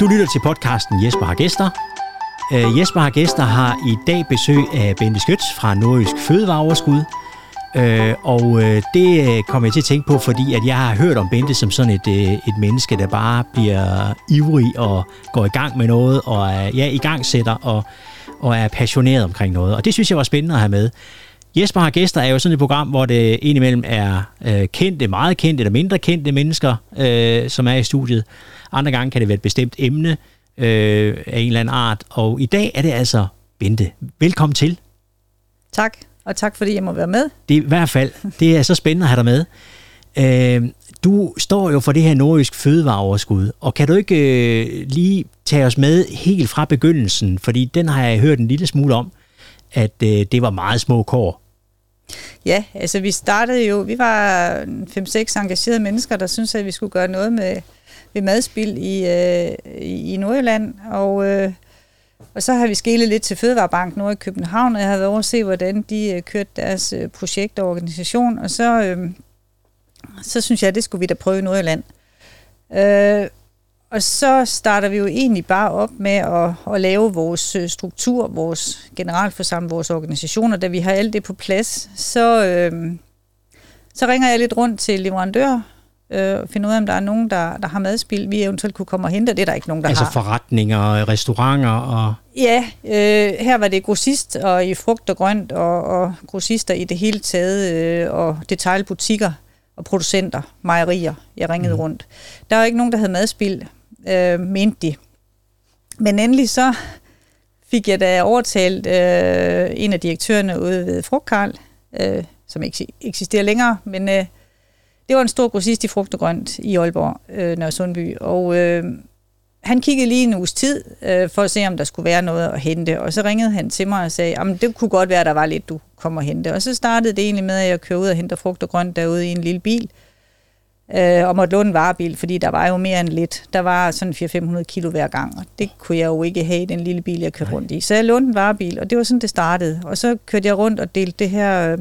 Du lytter til podcasten Jesper har gæster. Uh, Jesper har gæster har i dag besøg af Bente Skøts fra Nordjysk Fødevareoverskud. Uh, og uh, det kommer jeg til at tænke på, fordi at jeg har hørt om Bente som sådan et, uh, et menneske, der bare bliver ivrig og går i gang med noget, og er ja, i gang sætter og, og er passioneret omkring noget. Og det synes jeg var spændende at have med. Jesper har gæster er jo sådan et program, hvor det indimellem er øh, kendte, meget kendte eller mindre kendte mennesker, øh, som er i studiet. Andre gange kan det være et bestemt emne øh, af en eller anden art. Og i dag er det altså Bente. Velkommen til. Tak, og tak fordi jeg må være med. Det er i hvert fald, det er så spændende at have dig med. Øh, du står jo for det her nordisk fødevareoverskud, og kan du ikke øh, lige tage os med helt fra begyndelsen, fordi den har jeg hørt en lille smule om, at øh, det var meget små kår. Ja, altså vi startede jo, vi var 5-6 engagerede mennesker, der syntes, at vi skulle gøre noget med, med madspild i, øh, i Nordjylland, og, øh, og så har vi skælet lidt til Fødevarebank nord i København, og jeg har været over at se, hvordan de øh, kørte deres øh, projekt og organisation, og så, øh, så synes jeg, at det skulle vi da prøve i Nordjylland. Øh, og så starter vi jo egentlig bare op med at, at lave vores øh, struktur, vores generalforsamling, vores organisationer. Da vi har alt det på plads, så, øh, så ringer jeg lidt rundt til leverandører, øh, og finder ud af, om der er nogen, der, der har madspil, vi eventuelt kunne komme og hente. Det er der ikke nogen, der altså har. Altså forretninger, restauranter og... Ja, øh, her var det grossist og i frugt og grønt, og, og grossister i det hele taget, øh, og detaljbutikker og producenter, mejerier, jeg ringede mm. rundt. Der var ikke nogen, der havde madspil, øh, mente de. Men endelig så fik jeg da overtalt øh, en af direktørerne ude ved Frugtkarl, øh, som ikke eksisterer længere, men øh, det var en stor grossist i frugt og grønt i Aalborg, øh, Nørre Sundby, og øh, han kiggede lige en uges tid øh, for at se, om der skulle være noget at hente, og så ringede han til mig og sagde, at det kunne godt være, at der var lidt, du kommer og hente. Og så startede det egentlig med, at jeg kørte ud og hente frugt og grønt derude i en lille bil, øh, og måtte låne en varebil, fordi der var jo mere end lidt. Der var sådan 400-500 kilo hver gang, og det kunne jeg jo ikke have i den lille bil, jeg kørte rundt i. Så jeg lånte en varebil, og det var sådan, det startede. Og så kørte jeg rundt og delte det her øh,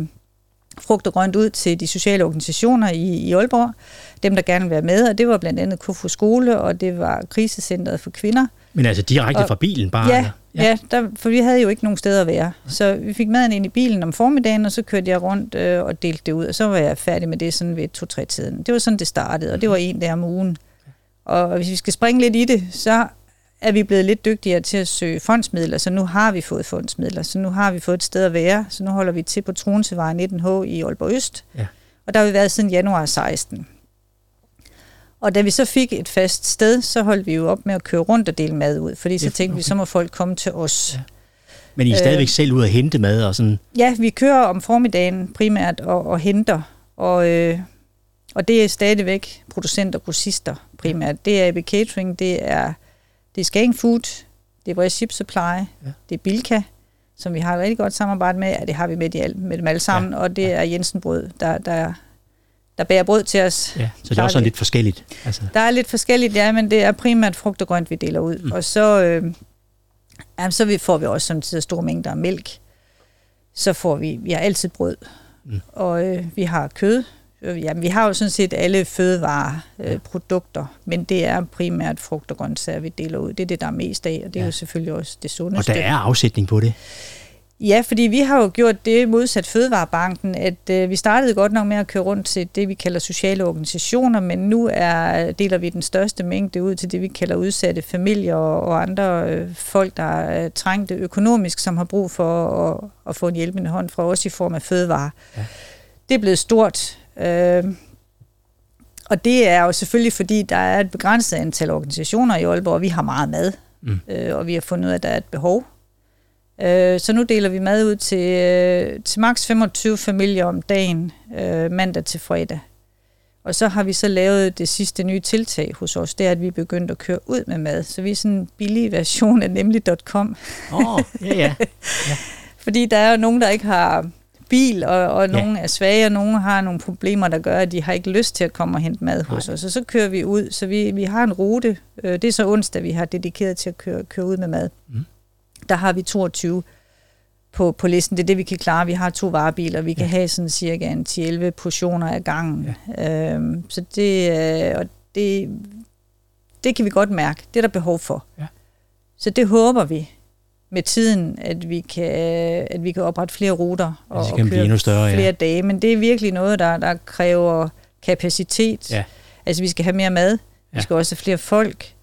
frugt og grønt ud til de sociale organisationer i, i Aalborg, dem der gerne ville være med, og det var blandt andet Kofo Skole, og det var krisecentret for kvinder. Men altså direkte og, fra bilen bare? Ja, ja. ja der, for vi havde jo ikke nogen steder at være. Så vi fik maden ind i bilen om formiddagen, og så kørte jeg rundt øh, og delte det ud, og så var jeg færdig med det sådan ved to-tre tiden. Det var sådan, det startede, og det var en der om ugen. Og hvis vi skal springe lidt i det, så er vi blevet lidt dygtigere til at søge fondsmidler, så nu har vi fået fondsmidler, så nu har vi fået et sted at være, så nu holder vi til på Tronsevej 19H i Aalborg Øst, ja. og der har vi været siden januar 16. Og da vi så fik et fast sted, så holdt vi jo op med at køre rundt og dele mad ud, fordi så tænkte okay. vi, så må folk komme til os. Ja. Men I er stadigvæk øh, selv ud at hente mad og sådan? Ja, vi kører om formiddagen primært og, og henter, og, øh, og det er stadigvæk producenter og grossister primært. Det er AB Catering, det er, det er Skagen Food, det er vores Ship Supply, ja. det er Bilka, som vi har et rigtig godt samarbejde med, ja, det har vi med, de, med dem alle sammen, ja. og det er Jensen Brød, der, der der bærer brød til os. Ja, så det er også lidt forskelligt. Altså. Der er lidt forskelligt, ja, men det er primært frugt og grønt, vi deler ud. Mm. Og så, øh, jamen, så får vi også samtidig store mængder af mælk. Så får vi, vi har altid brød, mm. og øh, vi har kød. Øh, jamen, vi har jo sådan set alle fødevareprodukter, øh, men det er primært frugt og grøntsager, vi deler ud. Det er det, der er mest af, og det er ja. jo selvfølgelig også det sundeste. Og der er afsætning på det? Ja, fordi vi har jo gjort det modsat Fødevarebanken, at øh, vi startede godt nok med at køre rundt til det, vi kalder sociale organisationer, men nu er, deler vi den største mængde ud til det, vi kalder udsatte familier og, og andre øh, folk, der er trængte økonomisk, som har brug for at, at få en hjælpende hånd fra os i form af fødevare. Ja. Det er blevet stort. Øh, og det er jo selvfølgelig, fordi der er et begrænset antal organisationer i Aalborg, og vi har meget mad, mm. øh, og vi har fundet ud af, at der er et behov Øh, så nu deler vi mad ud til, øh, til maks 25 familier om dagen, øh, mandag til fredag. Og så har vi så lavet det sidste nye tiltag hos os, det er, at vi er begyndt at køre ud med mad. Så vi er sådan en billig version af nemlig.com. Åh, oh, ja, ja. ja. Fordi der er jo nogen, der ikke har bil, og, og ja. nogen er svage, og nogen har nogle problemer, der gør, at de har ikke lyst til at komme og hente mad hos Nej. os. Og så kører vi ud, så vi, vi har en rute. Øh, det er så onsdag, vi har dedikeret til at køre, køre ud med mad. Mm der har vi 22 på, på listen. Det er det, vi kan klare. Vi har to varebiler. Vi kan ja. have sådan cirka en 10-11 portioner af gangen. Ja. Øhm, så det, øh, og det, det kan vi godt mærke. Det er der behov for. Ja. Så det håber vi med tiden, at vi kan, at vi kan oprette flere ruter og, det og blive endnu større, flere ja. dage. Men det er virkelig noget, der, der kræver kapacitet. Ja. Altså, vi skal have mere mad. Ja. Vi skal også have flere folk.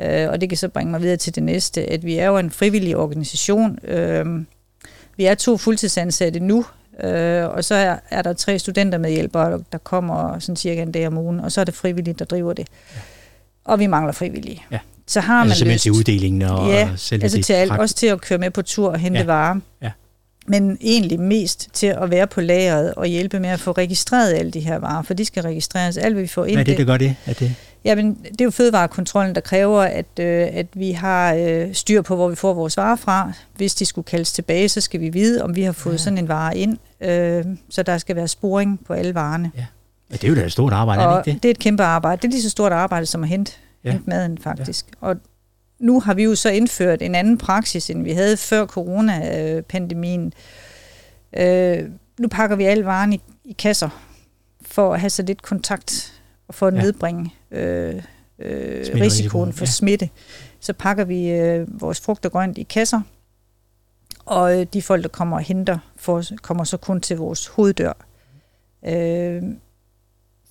Øh, og det kan så bringe mig videre til det næste, at vi er jo en frivillig organisation. Øh, vi er to fuldtidsansatte nu, øh, og så er, er der tre studenter med hjælpere, der kommer sådan cirka en dag om ugen, og så er det frivillige, der driver det. Ja. Og vi mangler frivillige. Ja. Så har altså man lyst. til uddelingen og ja, selve altså det til alt, også til at køre med på tur og hente ja. varer. Ja. Men egentlig mest til at være på lageret og hjælpe med at få registreret alle de her varer, for de skal registreres. Alt, hvad vi får ind, Hvad er det, der gør det? Er det? Jamen, det er jo fødevarekontrollen, der kræver, at, øh, at vi har øh, styr på, hvor vi får vores varer fra. Hvis de skulle kaldes tilbage, så skal vi vide, om vi har fået Ja. ja. sådan en vare ind. Øh, så der skal være sporing på alle varerne. Ja, det er jo da et stort arbejde, er og det ikke det? det er et kæmpe arbejde. Det er lige så stort arbejde som at hente, Ja. ja. hente maden, faktisk. Ja. Og nu har vi jo så indført en anden praksis, end vi havde før coronapandemien. Øh, nu pakker vi alle varen i, i kasser, for at have så lidt kontakt, for at Ja. ja. nedbringe øh, øh, risikoen for ja. ja. smitte. Så pakker vi øh, vores frugt og grønt i kasser, og øh, de folk, der kommer og henter, får, kommer så kun til vores hoveddør. Øh,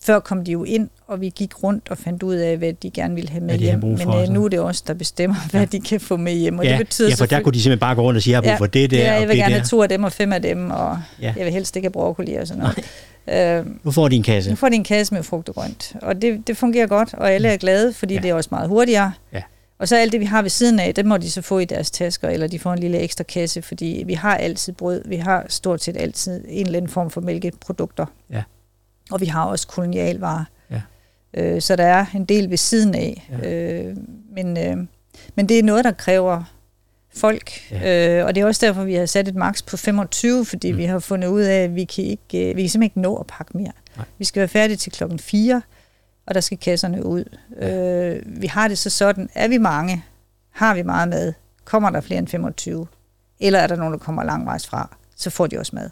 før kom de jo ind, og vi gik rundt og fandt ud af, hvad de gerne ville have med hjem. Men for, øh, nu er det os, der bestemmer, hvad Ja. de kan få med hjem. Og ja, det betyder ja, for der kunne de simpelthen bare gå rundt og sige, jeg har brug Ja, for det der ja, og jeg vil det gerne der. have to af dem og fem af dem, og Ja. ja. jeg vil helst ikke have broccoli og sådan noget. Øh, Nu får de en kasse. nu får de en kasse med frugt og grønt, og det, det fungerer godt, og alle er glade, fordi Ja. ja. det er også meget hurtigere. Ja. Og så alt det, vi har ved siden af, det må de så få i deres tasker, eller de får en lille ekstra kasse, fordi vi har altid brød, vi har stort set altid en eller anden form for mælkeprodukter. Ja. Og vi har også kolonialvarer. Ja. Øh, så der er en del ved siden af. Ja. Øh, men, øh, men det er noget, der kræver folk, Ja. øh, og det er også derfor, vi har sat et maks på 25, fordi Mm. vi har fundet ud af, at vi kan, ikke, øh, vi kan simpelthen ikke nå at pakke mere. Nej. Vi skal være færdige til klokken 4, og der skal kasserne ud. Ja. Øh, vi har det så sådan, er vi mange, har vi meget mad, kommer der flere end 25, eller er der nogen, der kommer langvejs fra, så får de også mad.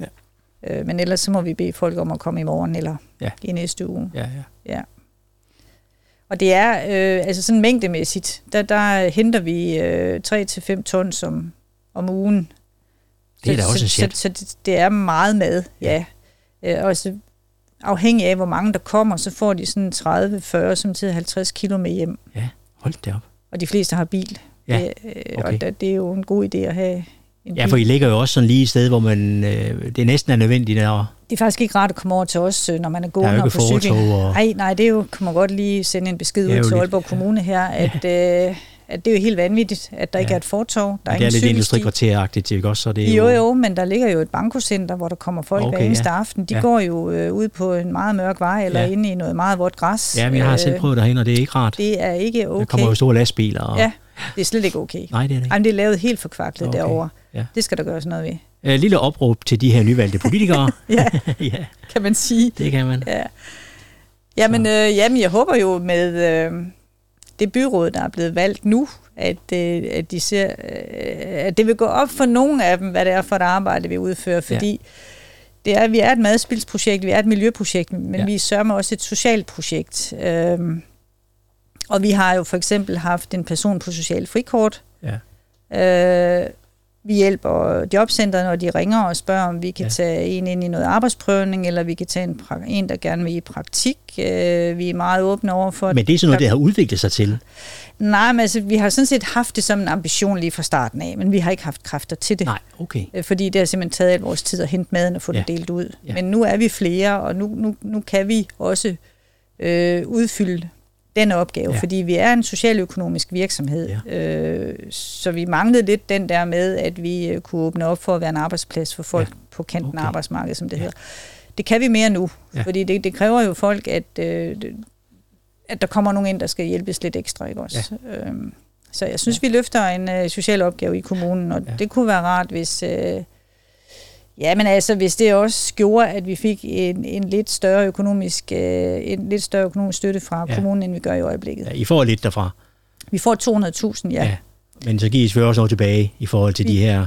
Ja. Øh, men ellers så må vi bede folk om at komme i morgen eller Ja. i næste uge. Ja, ja. Ja. Og det er, øh, altså sådan mængdemæssigt, der, der henter vi øh, 3-5 tons om, om ugen. Det er da så, også en så, chat. så, så det, det er meget mad, ja. ja. Øh, og så afhængig af, hvor mange der kommer, så får de sådan 30, 40, som til 50 kilo med hjem. Hold det op. Og de fleste har bil. Ja, Det, øh, okay. Og det, det er jo en god idé at have en Ja, bil. for I ligger jo også sådan lige et sted, hvor man, øh, det næsten er nødvendigt. Og Det er faktisk ikke rart at komme over til os, øh, når man er er gående jo og ikke på fortog. Og, Nej, nej, det er jo, kan man godt lige sende en besked er jo ud til lidt- Aalborg ja. Kommune her, at, øh, at det er jo helt vanvittigt, at der ikke Ja. er et fortov, der er det er lidt industrikvarteragtigt, ikke også? Så det er Jo, jo, men der ligger jo et bankocenter, hvor der kommer folk Okay, hver eneste ja. aften. De Ja. ja. går jo øh, ud på en meget mørk vej, eller Ja. ja. inde i noget meget vådt græs. Ja, men jeg har selv Øh, prøvet derhen, og det er ikke rart. Det er ikke okay. Der kommer jo store lastbiler. Og, Ja, det er slet ikke okay. Nej, det er det ikke. Ej, men det er lavet helt forkvaklet okay. derovre. ja. Det skal der gøres noget ved. Øh, lille opråb til de her nyvalgte politikere. Ja, ja, kan man sige. det kan man. Ja. Jamen, øh, jamen, jeg håber jo med øh, det byråd, der er blevet valgt nu, at, øh, at, de ser, øh, at det vil gå op for nogle af dem, hvad det er for et arbejde, vi udfører, fordi det er, vi er et madspilsprojekt, vi er et miljøprojekt, men Ja. ja. vi sørger også et socialt projekt. Øh, og vi har jo for eksempel haft en person på social frikort. Ja. Øh, vi hjælper jobcentret, når de ringer og spørger, om vi kan Ja. tage en ind i noget arbejdsprøvning, eller vi kan tage en, en der gerne vil i praktik. Øh, vi er meget åbne over for Men det er sådan noget, det har udviklet sig til. Nej, men altså, vi har sådan set haft det som en ambition lige fra starten af, men vi har ikke haft kræfter til det. Nej, okay. Øh, Fordi det har simpelthen taget al vores tid at hente maden og få Ja. den delt ud. Ja. Men nu er vi flere, og nu, nu, nu kan vi også øh, udfylde den opgave, Ja. fordi vi er en socialøkonomisk virksomhed. Ja. Øh, så vi manglede lidt den der med, at vi øh, kunne åbne op for at være en arbejdsplads for folk Ja. på kanten Okay. af arbejdsmarkedet, som det Ja. hedder. Det kan vi mere nu, Ja. fordi det, det kræver jo folk, at, øh, at der kommer nogen ind, der skal hjælpes lidt ekstra. Ikke også? Ja. Øhm, så jeg synes, ja. vi løfter en øh, social opgave i kommunen, og ja. det kunne være rart, hvis... Øh, Ja, men altså, hvis det også gjorde, at vi fik en, en lidt større økonomisk, øh, en lidt større økonomisk støtte fra Ja. ja. kommunen, end vi gør i øjeblikket. Ja, Ja. I får lidt derfra. Vi får 200.000, ja. Ja. ja. Men så giver I selvfølgelig også noget tilbage i forhold til Vi- de her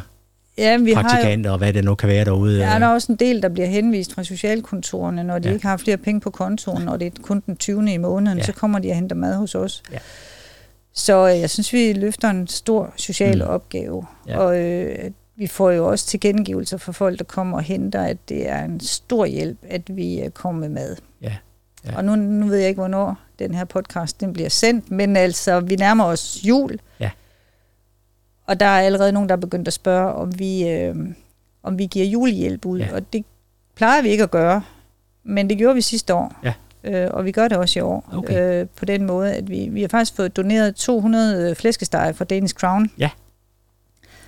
Ja, vi har jo, praktikanter og hvad det nu kan være derude. der er også en del, der bliver henvist fra socialkontorene, når de Ja. ikke har flere penge på kontoen, og det er kun den 20. i måneden, Ja. så kommer de og henter mad hos os. Ja. Så øh, jeg synes, vi løfter en stor social mm. opgave. Ja. Og øh, vi får jo også tilkendegivelser fra folk, der kommer og henter, at det er en stor hjælp, at vi øh, kommer med mad. Ja. Ja. Og nu, nu ved jeg ikke, hvornår den her podcast den bliver sendt, men altså, vi nærmer os jul. Ja. Og der er allerede nogen, der er begyndt at spørge, om vi, øh, om vi giver julehjælp ud. Ja. Og det plejer vi ikke at gøre, men det gjorde vi sidste år. Ja. Øh, og vi gør det også i år. Okay. Øh, på den måde, at vi, vi har faktisk fået doneret 200 flæskesteg fra Danish Crown. Ja.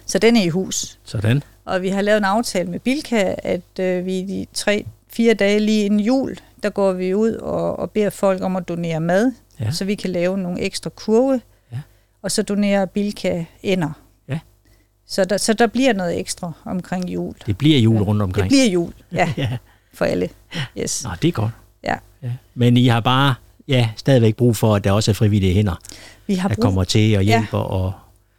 Så den er i hus. Sådan. Og vi har lavet en aftale med Bilka, at øh, vi de tre, fire dage lige inden jul, der går vi ud og, og beder folk om at donere mad, Ja. ja. så vi kan lave nogle ekstra kurve. Ja. Og så donerer Bilka ender. Ja. Så der, så der bliver noget ekstra omkring jul. Det bliver jul Ja. rundt omkring. Det bliver jul, ja, ja. for alle. Yes. Nå, det er godt. Ja. ja. Men I har bare ja, stadigvæk brug for, at der også er frivillige hænder, Vi har der brug kommer til og Ja. hjælper. Og,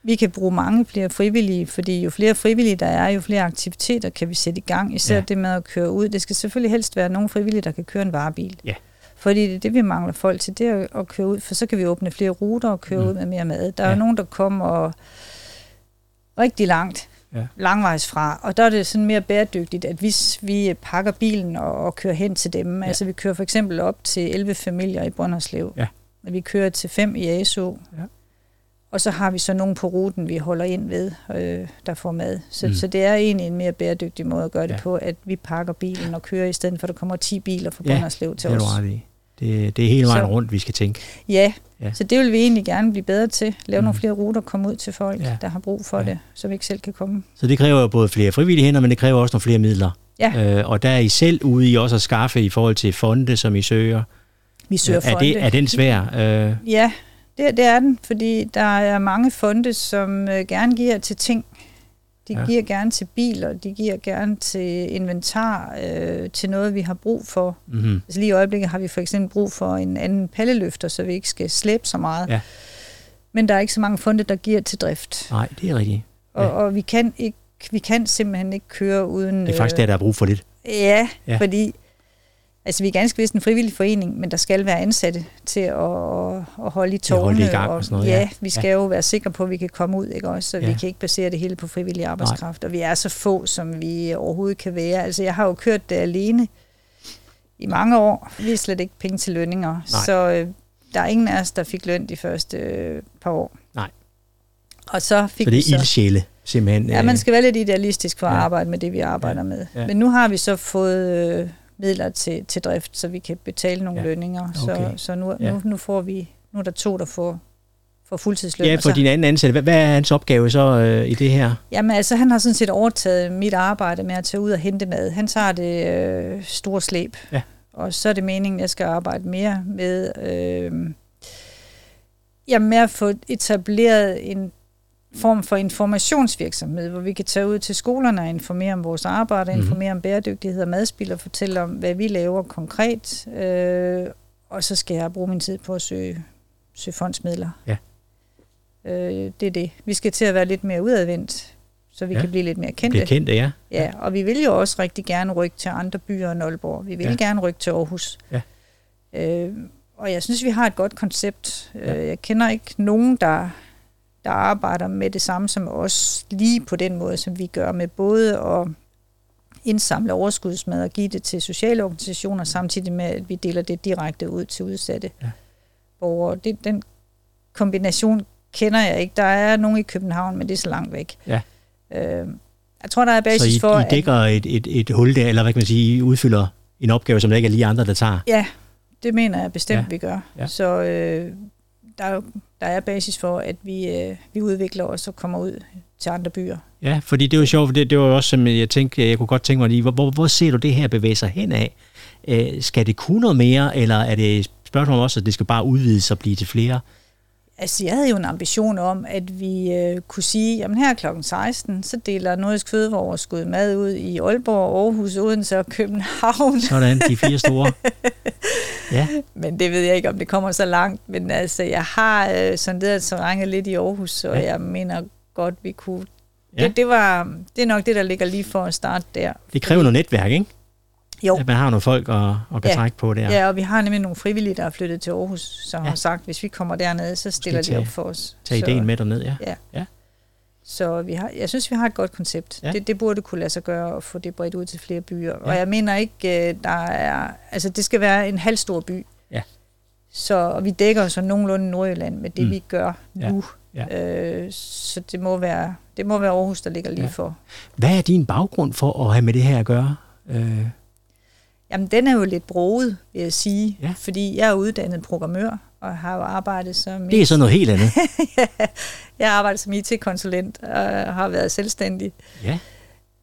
Vi kan bruge mange flere frivillige, fordi jo flere frivillige der er, jo flere aktiviteter kan vi sætte i gang. Især Ja. det med at køre ud. Det skal selvfølgelig helst være nogle frivillige, der kan køre en varebil. Ja. Fordi det er det, vi mangler folk til, det er at køre ud, for så kan vi åbne flere ruter og køre Mm. ud med mere mad. Der er Ja. jo nogen, der kommer rigtig langt, Ja. langvejs fra, og der er det sådan mere bæredygtigt, at hvis vi pakker bilen og, og kører hen til dem, Ja. ja. altså vi kører for eksempel op til 11 familier i Brønderslev, Ja. og vi kører til 5 i ASO, Ja. Og så har vi så nogen på ruten, vi holder ind ved, øh, der får mad. Så, Mm. så det er egentlig en mere bæredygtig måde at gøre det Ja. på, at vi pakker bilen og kører, i stedet for at der kommer 10 biler fra Ja, Brønderslev til det er os. Det, det er hele vejen Så- rundt, vi skal tænke. Ja, Ja. så det vil vi egentlig gerne blive bedre til. Lave Mm. nogle flere ruter, komme ud til folk, Ja. der har brug for Ja. det, så vi ikke selv kan komme. Så det kræver jo både flere frivillige hænder, men det kræver også nogle flere midler. Ja. Øh, og der er I selv ude i også at skaffe i forhold til fonde, som I søger. Vi søger er, fonde. det, er den svær? Øh, Ja, det, det er den, fordi der er mange fonde, som øh, gerne giver til ting. De Ja. giver gerne til biler, de giver gerne til inventar, øh, til noget, vi har brug for. mm-hmm. Altså lige i øjeblikket har vi for eksempel brug for en anden palleløfter, så vi ikke skal slæbe så meget. Ja. Men der er ikke så mange fonde, der giver til drift. Nej, det er rigtigt. Og, Ja. og vi, kan ikke, vi kan simpelthen ikke køre uden... Det er faktisk der, der er brug for lidt. Øh, Ja. ja, fordi altså, vi er ganske vist en frivillig forening, men der skal være ansatte til at, at, holde i holde tårne. det i gang og sådan noget, ja. ja, vi skal jo være sikre på, at vi kan komme ud, ikke også? Så Ja. vi kan ikke basere det hele på frivillig arbejdskraft. Og vi er så få, som vi overhovedet kan være. Altså, jeg har jo kørt det alene i mange år. Vi har slet ikke penge til lønninger. Nej. Så øh, der er ingen af os, der fik løn de første øh, par år. Nej. Og så fik Så det er ildsjæle, simpelthen. Ja, man skal være lidt idealistisk for at Ja. arbejde med det, vi arbejder Ja. med. Ja. Men nu har vi så fået øh, midler til, til drift, så vi kan betale nogle Ja. lønninger. Okay. Så, så nu, Ja. nu, nu får vi nu er der to, der får, får fuldtidsløn. Ja, for din anden ansatte. Hvad, hvad er hans opgave så øh, i det her? Jamen altså, han har sådan set overtaget mit arbejde med at tage ud og hente mad. Han tager det øh, store slæb. Ja. Og så er det meningen, at jeg skal arbejde mere med, øh, jamen med at få etableret en form for informationsvirksomhed, hvor vi kan tage ud til skolerne og informere om vores arbejde, mm-hmm. informere om bæredygtighed og madspil og fortælle om, hvad vi laver konkret. Øh, og så skal jeg bruge min tid på at søge, søge fondsmidler. Ja. Øh, det er det. Vi skal til at være lidt mere udadvendt, så vi Ja. kan blive lidt mere kendte. Bliver kendte, ja. Ja, og vi vil jo også rigtig gerne rykke til andre byer end Aalborg. Vi vil Ja. ja. gerne rykke til Aarhus. Ja. Øh, og jeg synes, vi har et godt koncept. Ja. Øh, jeg kender ikke nogen, der, der arbejder med det samme som os, lige på den måde, som vi gør med både at indsamle overskudsmad og give det til sociale organisationer, samtidig med, at vi deler det direkte ud til udsatte Ja. borgere. Det, den kombination kender jeg ikke. Der er nogen i København, men det er så langt væk. Ja. Øh, jeg tror, der er Så basis I, for, I dækker et, et, et hul der, eller hvad kan man sige, I udfylder en opgave, som der ikke er lige andre, der tager. Ja, det mener jeg bestemt, ja. vi gør. Ja. Så øh, der, der er basis for, at vi, øh, vi udvikler os og kommer ud til andre byer. Ja, fordi det er sjovt, for det, det var også, som jeg tænkte, jeg kunne godt tænke mig lige, hvor, hvor, hvor ser du det her bevæge sig hen af? Øh, skal det kunne noget mere, eller er det et spørgsmål også, at det skal bare udvides og blive til flere? Altså, jeg havde jo en ambition om, at vi øh, kunne sige, jamen her klokken 16, så deler Nordisk Fødevareoverskud mad ud i Aalborg, Aarhus, Odense og København. Sådan, de fire store. Ja, Men det ved jeg ikke, om det kommer så langt. Men altså, jeg har øh, sonderet terrænet lidt i Aarhus, og Ja. jeg mener godt, vi kunne Ja. Det, det, var, det er nok det, der ligger lige for at starte der. Det kræver noget netværk, ikke? Jo. At man har nogle folk at, at kan Ja. trække på der. Ja. ja, og vi har nemlig nogle frivillige, der er flyttet til Aarhus, som Ja. ja. har sagt, hvis vi kommer dernede, så stiller de tage- op for os. Tag ideen med derned, ja. Så vi har, jeg synes, vi har et godt koncept. Ja. Ja. Det, det burde kunne lade sig gøre at få det bredt ud til flere byer. Ja. Ja. Og jeg mener ikke, øh, der er... Altså, det skal være en halv stor by. Ja. Så og vi dækker så nogenlunde Nordjylland med det, Mm. vi gør Ja. nu. Ja. Øh, så det må, være, det må være Aarhus, der ligger lige Ja. ja. for. Hvad er din baggrund for at have med det her at gøre? Øh, Jamen, den er jo lidt broet, vil jeg sige. Ja. Fordi jeg er uddannet programmør, og har jo arbejdet som... det er så noget helt andet. jeg har arbejdet som IT-konsulent og har været selvstændig. Ja,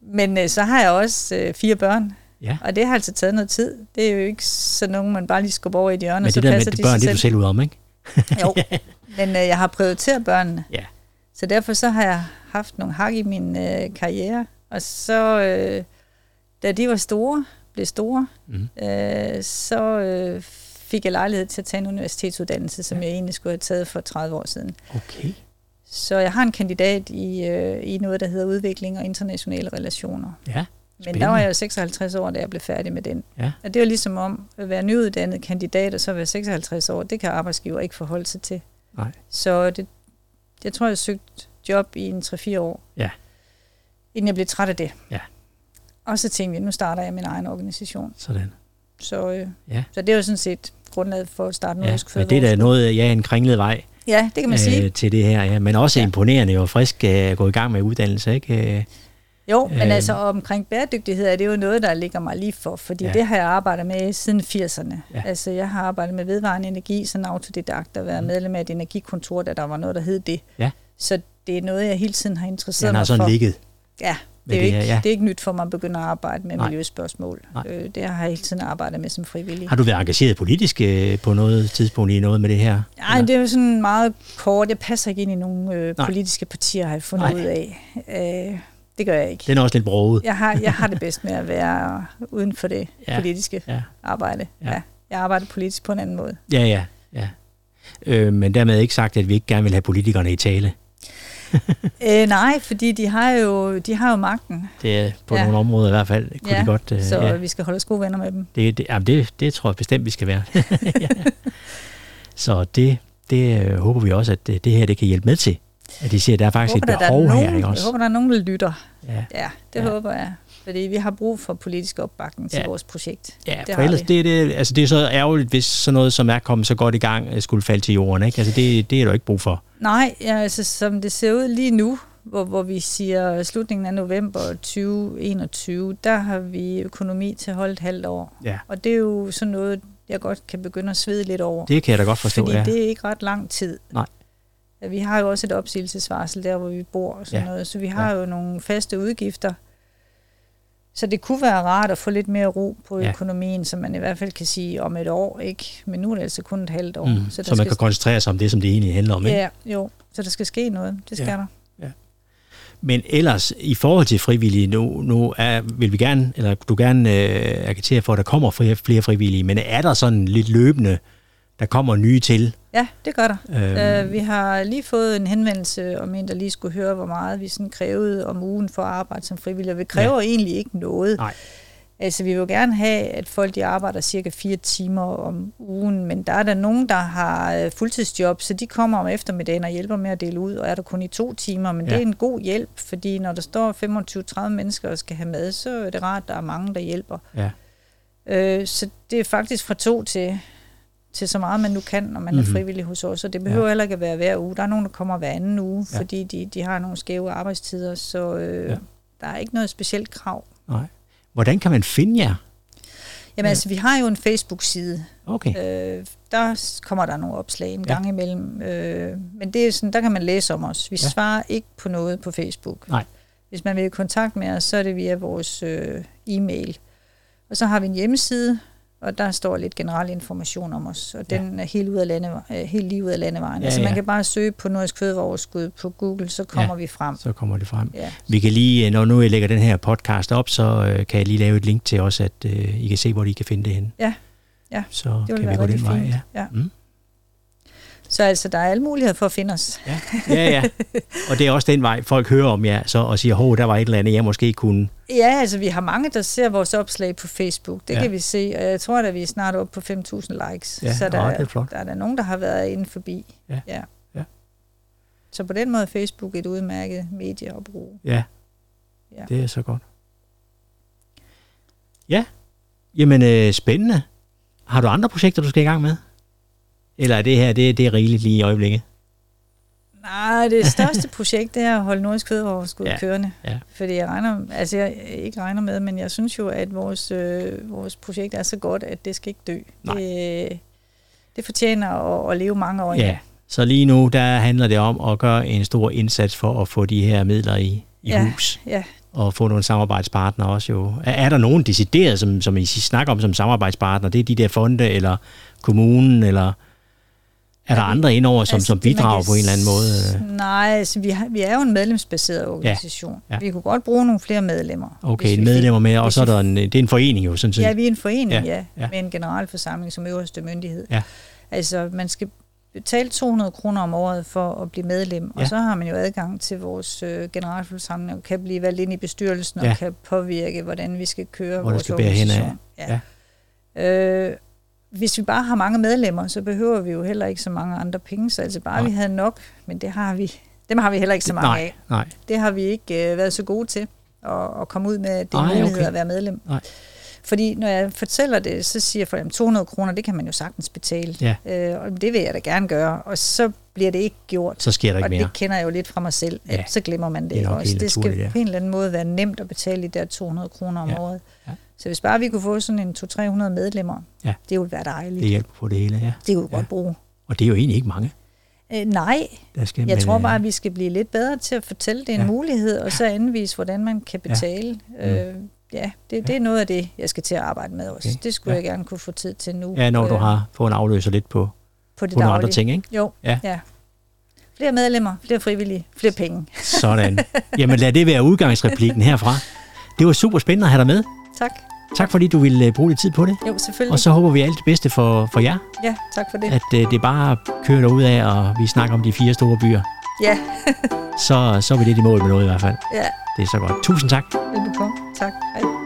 Men øh, så har jeg også øh, fire børn, ja. og det har altså taget noget tid. Det er jo ikke sådan nogen, man bare lige skubber over i et hjørne, Men og så det der med passer det de børn, det er du selv. selv ud om, ikke? Jo, men øh, jeg har prioriteret børnene. Ja. Så derfor så har jeg haft nogle hak i min øh, karriere, og så, øh, da de var store, blev store, Mhm. øh, så øh, fik jeg lejlighed til at tage en universitetsuddannelse, som Ja. jeg egentlig skulle have taget for 30 år siden. Okay. Så jeg har en kandidat i, øh, i noget, der hedder udvikling og internationale relationer. Ja, Men der var jeg jo 56 år, da jeg blev færdig med den. Ja. Og det var ligesom om at være nyuddannet kandidat, og så være 56 år, det kan arbejdsgiver ikke forholde sig til. Nej. Så det, jeg tror, jeg søgte job i en 3-4 år, Ja. inden jeg blev træt af det. Ja. Og så tænkte jeg, nu starter jeg min egen organisation. sådan. Så, øh, Ja. så det var sådan set grundlaget for at starte Ja, Nordisk men det er da noget, ja, en kringlet vej Ja, det kan man sige. øh, til det her, ja. Men også Ja. imponerende og frisk øh, at gå i gang med uddannelse, ikke? Øh, Jo, men Øhm. altså omkring bæredygtighed er det jo noget, der ligger mig lige for, fordi Ja. ja. det har jeg arbejdet med siden 80'erne. Ja. Ja. Altså jeg har arbejdet med vedvarende energi som autodidakt og været Mm. medlem af et energikontor, da der var noget, der hed det. Ja. Så det er noget, jeg hele tiden har interesseret den har mig sådan for. ligget. Ja, det er, det ikke, ja. det er ikke nyt for mig at begynde at arbejde med Nej. miljøspørgsmål. Nej. Øh, det har jeg hele tiden arbejdet med som frivillig. Har du været engageret politisk øh, på noget tidspunkt i noget med det her? Nej, det er jo sådan meget kort. Jeg passer ikke ind i nogle øh, Nej. politiske partier, har jeg fundet Nej. ud af. Øh, det gør jeg ikke. Den er også lidt broget. Jeg har, jeg har det bedst med at være uden for det Ja. politiske Ja. arbejde. Ja. ja. Jeg arbejder politisk på en anden måde. Ja, ja, ja. Øh, men dermed ikke sagt, at vi ikke gerne vil have politikerne i tale. øh, nej, fordi de har jo, de har jo magten, Det er på ja. Nogle områder i hvert fald. Kunne Ja, de godt, øh, så ja. vi skal holde os gode venner med dem. Det, det, jamen det, det tror jeg bestemt, vi skal være. ja. Så det, det øh, håber vi også, at det, det her det kan hjælpe med til. At de siger, at der er faktisk håber, et der, der er behov nogen, her, ikke jeg også? håber, der er nogen, der lytter. Ja, Ja, det ja. håber jeg. Fordi vi har brug for politisk opbakning til Ja. vores projekt. ja Det for ellers det, er det, altså det er så ærgerligt, hvis sådan noget, som er kommet så godt i gang, øh, skulle falde til jorden. Ikke? Altså det, det er der ikke brug for. Nej, altså som det ser ud lige nu, hvor, hvor vi siger slutningen af november 2021, der har vi økonomi til at holde et halvt år. Ja. Og det er jo sådan noget, jeg godt kan begynde at svede lidt over. Det kan jeg da godt forstå, Fordi ja. det er ikke ret lang tid. Nej. Ja, Vi har jo også et opsigelsesvarsel der, hvor vi bor og sådan ja. noget, så vi har ja. jo nogle faste udgifter. Så det kunne være rart at få lidt mere ro på Ja. økonomien, så man i hvert fald kan sige om et år, ikke? Men nu er det altså kun et halvt år. Mm, der så, så man kan koncentrere sig om det, som det egentlig handler om. Ikke? Ja, jo. Så der skal ske noget. Det skal Ja. ja. der. Men ellers, i forhold til frivillige, nu, nu er, vil vi gerne, eller du gerne øh, agitere for, at der kommer flere, flere frivillige, men er der sådan lidt løbende, der kommer nye til? Ja, det gør der. Øhm, Øh, vi har lige fået en henvendelse om en, der lige skulle høre, hvor meget vi sådan krævede om ugen for at arbejde som frivillige. Og vi kræver ja. egentlig ikke noget. Nej. Altså, vi vil jo gerne have, at folk de arbejder cirka fire timer om ugen, men der er der nogen, der har øh, fuldtidsjob, så de kommer om eftermiddagen og hjælper med at dele ud, og er der kun i to timer, men ja. det er en god hjælp, fordi når der står 25-30 mennesker og skal have mad, så er det rart, at der er mange, der hjælper. Ja. Øh, så det er faktisk fra to til, til så meget, man nu kan, når man mm-hmm. Mhm. er frivillig hos os. Og det behøver Ja. heller ikke at være hver uge. Der er nogen, der kommer hver anden uge, Ja. fordi de, de har nogle skæve arbejdstider, så øh, Ja. der er ikke noget specielt krav. Nej. Hvordan kan man finde jer? Jamen Ja. altså, vi har jo en Facebook-side. Okay. Øh, der kommer der nogle opslag en Ja. gang imellem. Øh, men det er sådan, der kan man læse om os. Vi ja. svarer ikke på noget på Facebook. Nej. Hvis man vil i kontakt med os, så er det via vores øh, e-mail. Og så har vi en hjemmeside, og der står lidt generel information om os. Og Ja. den er helt, ud af lande, øh, helt lige ud af landevejen. Ja, altså ja. man kan bare søge på Nordisk Fødevareoverskud på Google, så kommer vi frem. Så kommer det frem. Ja. Vi kan lige, når nu jeg lægger den her podcast op, så øh, kan jeg lige lave et link til os, at øh, I kan se, hvor I kan finde det henne. Ja. Ja, Så Det kan vi gå den vej. fint. Ja. Ja. Mm. Så altså, der er alle muligheder for at finde os. Ja, ja, ja. Og det er også den vej, folk hører om jer så, og siger, hov, der var et eller andet, jeg måske kunne... Ja, altså vi har mange, der ser vores opslag på Facebook. Det Ja. ja. kan vi se. Og jeg tror, at vi er snart oppe på 5.000 likes. Ja, så der, åh, det er flot. der er der nogen, der har været inde forbi. Ja. ja. Ja. Så på den måde er Facebook et udmærket medie at bruge. Ja, Ja. det er så godt. Ja, jamen øh, spændende. Har du andre projekter, du skal i gang med? Eller er det her, det, det er rigeligt lige i øjeblikket? Nej, det største projekt det er at holde Nordisk Fødevareoverskud Ja, ja. kørende. ja. Fordi jeg regner, altså jeg ikke regner med, men jeg synes jo, at vores, øh, vores projekt er så godt, at det skal ikke dø. Nej. Det, det fortjener at, at leve mange år. Ja, så lige nu, der handler det om at gøre en stor indsats for at få de her midler i, i Ja. hus. Ja. Og få nogle samarbejdspartnere også jo. Er, er der nogen decideret, som, som I snakker om som samarbejdspartner? Det er de der fonde, eller kommunen, eller er der Ja, andre indover, som, Altså, som bidrager på en eller anden måde? Nej, altså, vi, har, vi er jo en medlemsbaseret organisation. ja. Vi kunne godt bruge nogle flere medlemmer. Okay, en medlemmer med, og så er der en, det er en forening jo, sådan set. Ja, vi er en forening, Ja, ja, ja, ja. med en generalforsamling som øverste myndighed. Ja. Altså, man skal betale 200 kroner om året for at blive medlem, Ja. og så har man jo adgang til vores øh, generalforsamling, og kan blive valgt ind i bestyrelsen, Ja. og kan påvirke, hvordan vi skal køre Hvor vores skal bære henad. organisation. Ja. Øh, hvis vi bare har mange medlemmer, så behøver vi jo heller ikke så mange andre penge, så altså bare Nej. vi havde nok, men det har vi, dem har vi heller ikke så mange nej, af. nej. Det har vi ikke øh, været så gode til at, at komme ud med, at det er mulighed okay. at være medlem. Nej. Fordi når jeg fortæller det, så siger folk, at 200 kroner, det kan man jo sagtens betale. Ja. Øh, og det vil jeg da gerne gøre. Og så bliver det ikke gjort. Så sker der ikke og mere. det kender jeg jo lidt fra mig selv, at Ja. så glemmer man det, Det også. Det skal ja. på en eller anden måde være nemt at betale de der 200 kroner om Ja. året. Ja. Så hvis bare vi kunne få sådan en 200-300 medlemmer, Ja. det ville være dejligt. Det hjælper på det hele, ja. Det kunne vi Ja. godt bruge. Og det er jo egentlig ikke mange. Øh, nej, Der skal, jeg men, tror øh, bare, at vi skal blive lidt bedre til at fortælle, det er en Ja. mulighed, og så anvise, hvordan man kan betale. Mm. Ja, øh, ja det, det er noget af det, jeg skal til at arbejde med også. Okay. Det skulle Ja. jeg gerne kunne få tid til nu. Ja, når du øh, har fået en afløser lidt på, på det på nogle andre ting, ikke? Jo, Ja. ja. ja. Flere medlemmer, flere frivillige, flere penge. Sådan. Jamen lad det være udgangsreplikken herfra. Det var super spændende at have dig med. Tak. Tak fordi du ville øh, bruge lidt tid på det. Jo, selvfølgelig. Og så håber vi alt det bedste for, for jer, Ja, tak for det. at øh, det bare kører derud af, og vi snakker om de fire store byer. Ja, Så, så er vi lidt i mål med noget i hvert fald. ja. Det er så godt. Tusind tak. Velbekomme. Tak. Hej.